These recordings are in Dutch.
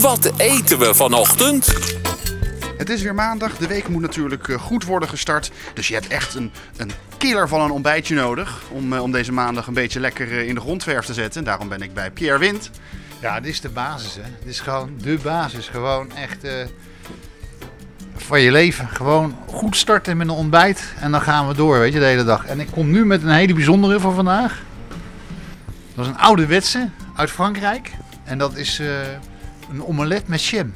Wat eten we vanochtend? Het is weer maandag, de week moet natuurlijk eh, goed worden gestart. Dus je hebt echt een, een killer van een ontbijtje nodig om, eh, om deze maandag een beetje lekker eh, in de grondverf te zetten. En daarom ben ik bij Pierre Wind. Ja, dit is de basis, hè. Dit is gewoon de basis. Gewoon echt eh, van je leven. Gewoon goed starten met een ontbijt en dan gaan we door, weet je, de hele dag. En ik kom nu met een hele bijzondere voor vandaag. Dat is een ouderwetse uit Frankrijk. En dat is eh, een omelet met jam.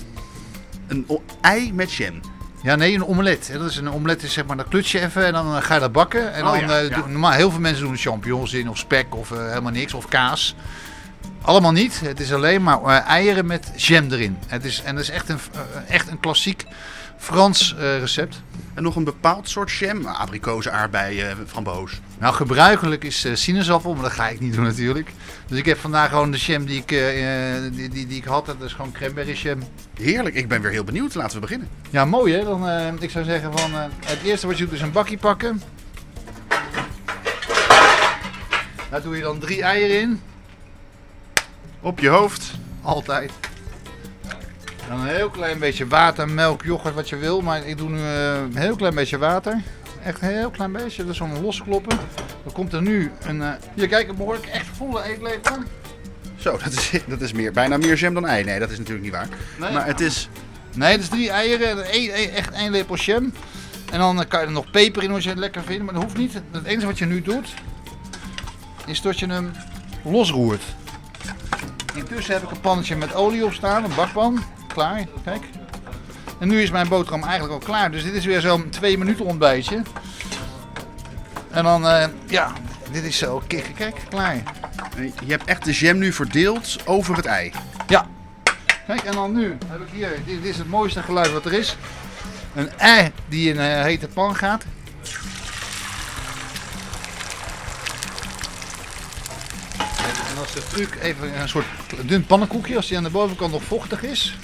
Een ei met jam. Ja, nee, een omelet. hè. Dat is een omelet is zeg maar, dat kluts je even en dan eh, ga je dat bakken. En Oh, dan, ja, eh, ja. doen- normaal, heel veel mensen doen champignons in of spek of eh, helemaal niks of kaas. Allemaal niet. Het is alleen maar eh, eieren met jam erin. Het is, en dat is echt een, eh, echt een klassiek Frans eh, recept. En nog een bepaald soort jam. Abrikozen, aardbeien, framboos. Nou, gebruikelijk is sinaasappel, maar dat ga ik niet doen natuurlijk. Dus ik heb vandaag gewoon de jam die ik, die, die, die ik had. Dat is gewoon cranberry jam. Heerlijk, ik ben weer heel benieuwd. Laten we beginnen. Ja, mooi hè. Dan, ik zou zeggen van het eerste wat je doet is een bakje pakken. Daar doe je dan drie eieren in. Op je hoofd. Altijd. Dan een heel klein beetje water, melk, yoghurt, wat je wil. Maar ik doe nu eh, een heel klein beetje water. Echt een heel klein beetje. Dus zo'n loskloppen. Dan komt er nu een... eh hier, kijk, een behoorlijk echt volle eetlepel. Zo, dat is, dat is meer, bijna meer jam dan ei. Nee, dat is natuurlijk niet waar. Nee. Maar het is... Nee, dat is drie eieren en echt één lepel jam. En dan eh, kan je er nog peper in als je het lekker vindt, maar dat hoeft niet. Het enige wat je nu doet, is dat je hem losroert. Intussen heb ik een pannetje met olie op staan, een bakpan. Klaar, kijk. En nu is mijn boterham eigenlijk al klaar, dus dit is weer zo'n twee minuten ontbijtje. En dan, eh, ja, dit is zo, kijk, kijk, klaar. Je hebt echt de jam nu verdeeld over het ei. Ja. Kijk, en dan nu heb ik hier, dit, dit is het mooiste geluid wat er is. Een ei die in een hete pan gaat. Als de truc even een soort dun pannenkoekje, als die aan de bovenkant nog vochtig is.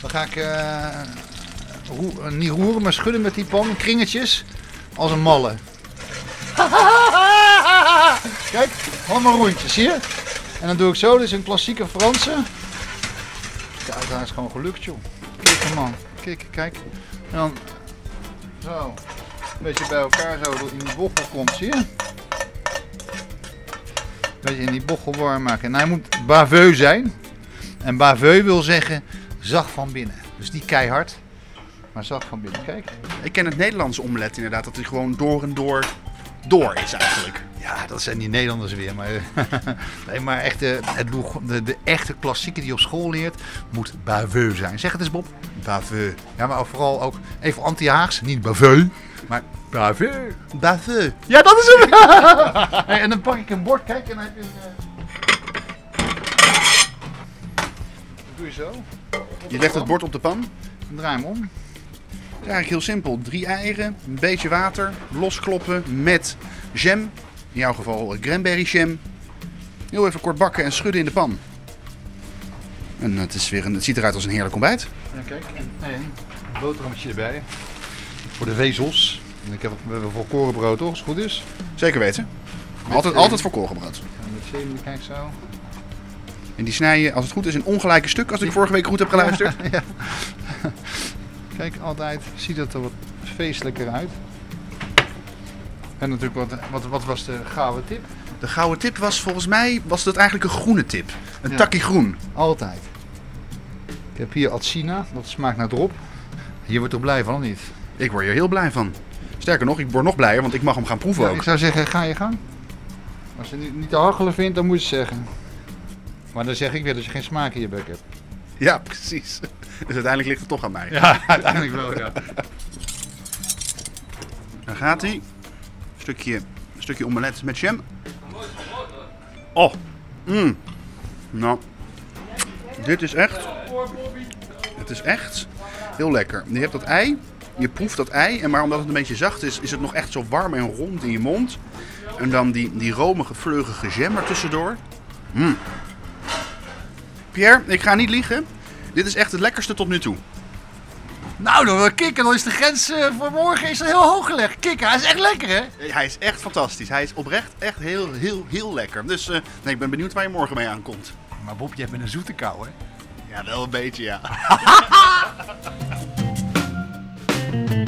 Dan ga ik eh, eh, niet roeren, maar schudden met die pan, kringetjes, als een malle. Kijk, allemaal rondjes, zie je? En dan doe ik zo, dit is een klassieke Franse. Kijk, daar is gewoon gelukt, joh. Kijk, man. Kijk, kijk. En dan zo. Een beetje bij elkaar zo in die bochel komt, zie je? Beetje in die bochel warm maken. En hij moet baveux zijn. En baveux wil zeggen zacht van binnen. Dus niet keihard, maar zacht van binnen. Kijk. Ik ken het Nederlandse omelet inderdaad. Dat hij gewoon door en door door is eigenlijk. Ja, dat zijn die Nederlanders weer. Maar, nee, maar echt, eh, het, de, de echte klassieke die je op school leert, moet baveux zijn. Zeg het eens, Bob. Baveux. Ja, maar vooral ook even anti-Haags. Niet baveux, maar baveux. Baveux. Ja, dat is hem. Hey, en dan pak ik een bord, kijk, en dan heb je een... eh, Dat doe je zo. Je legt het bord op de pan. En draai hem om. Het is eigenlijk heel simpel. Drie eieren, een beetje water, loskloppen met jam. In jouw geval eh, cranberry jam. Heel even kort bakken en schudden in de pan. En het, is weer een, het ziet eruit als een heerlijk ontbijt. Ja, kijk. En een boterhammetje erbij. Voor de vezels. En ik heb we hebben volkoren brood, toch? Als het goed is. Zeker weten. Altijd, eh, altijd voor koolgebrood. En met kijk zo. En die snij je, als het goed is, in ongelijke stuk. Als ik vorige week goed heb geluisterd. ja. Kijk, altijd ziet het er wat feestelijker uit. En natuurlijk, wat, wat, wat was de gouden tip? De gouden tip was volgens mij was dat eigenlijk een groene tip. Een Ja. takkie groen. Altijd. Ik heb hier Atsina, dat smaakt naar drop. Je wordt er blij van, of niet? Ik word hier heel blij van. Sterker nog, ik word nog blijer, want ik mag hem gaan proeven Ja, ook. ik zou zeggen, ga je gang. Als je het niet, te hachelen vindt, dan moet je het zeggen. Maar dan zeg ik weer dat je geen smaak in je bek hebt. Ja, precies. Dus uiteindelijk ligt het toch aan mij. Ja, uiteindelijk wel, ja. Dan gaat hij. Stukje, stukje omelet met jam. Oh. Mm. Nou. Dit is echt. Het is echt heel lekker. Je hebt dat ei. Je proeft dat ei. En maar omdat het een beetje zacht is, is het nog echt zo warm en rond in je mond. En dan die, die romige, vleugige jam er tussendoor. Mm. Pierre, ik ga niet liegen. Dit is echt het lekkerste tot nu toe. Nou, dan wil kikken. Dan is de grens uh, voor morgen is heel hoog gelegd. Kikken, hij is echt lekker, hè? Hij is echt fantastisch. Hij is oprecht echt heel, heel, heel lekker. Dus eh, nee, ik ben benieuwd waar je morgen mee aankomt. Maar Bob, je hebt een zoete kou, hè? Ja, wel een beetje, ja.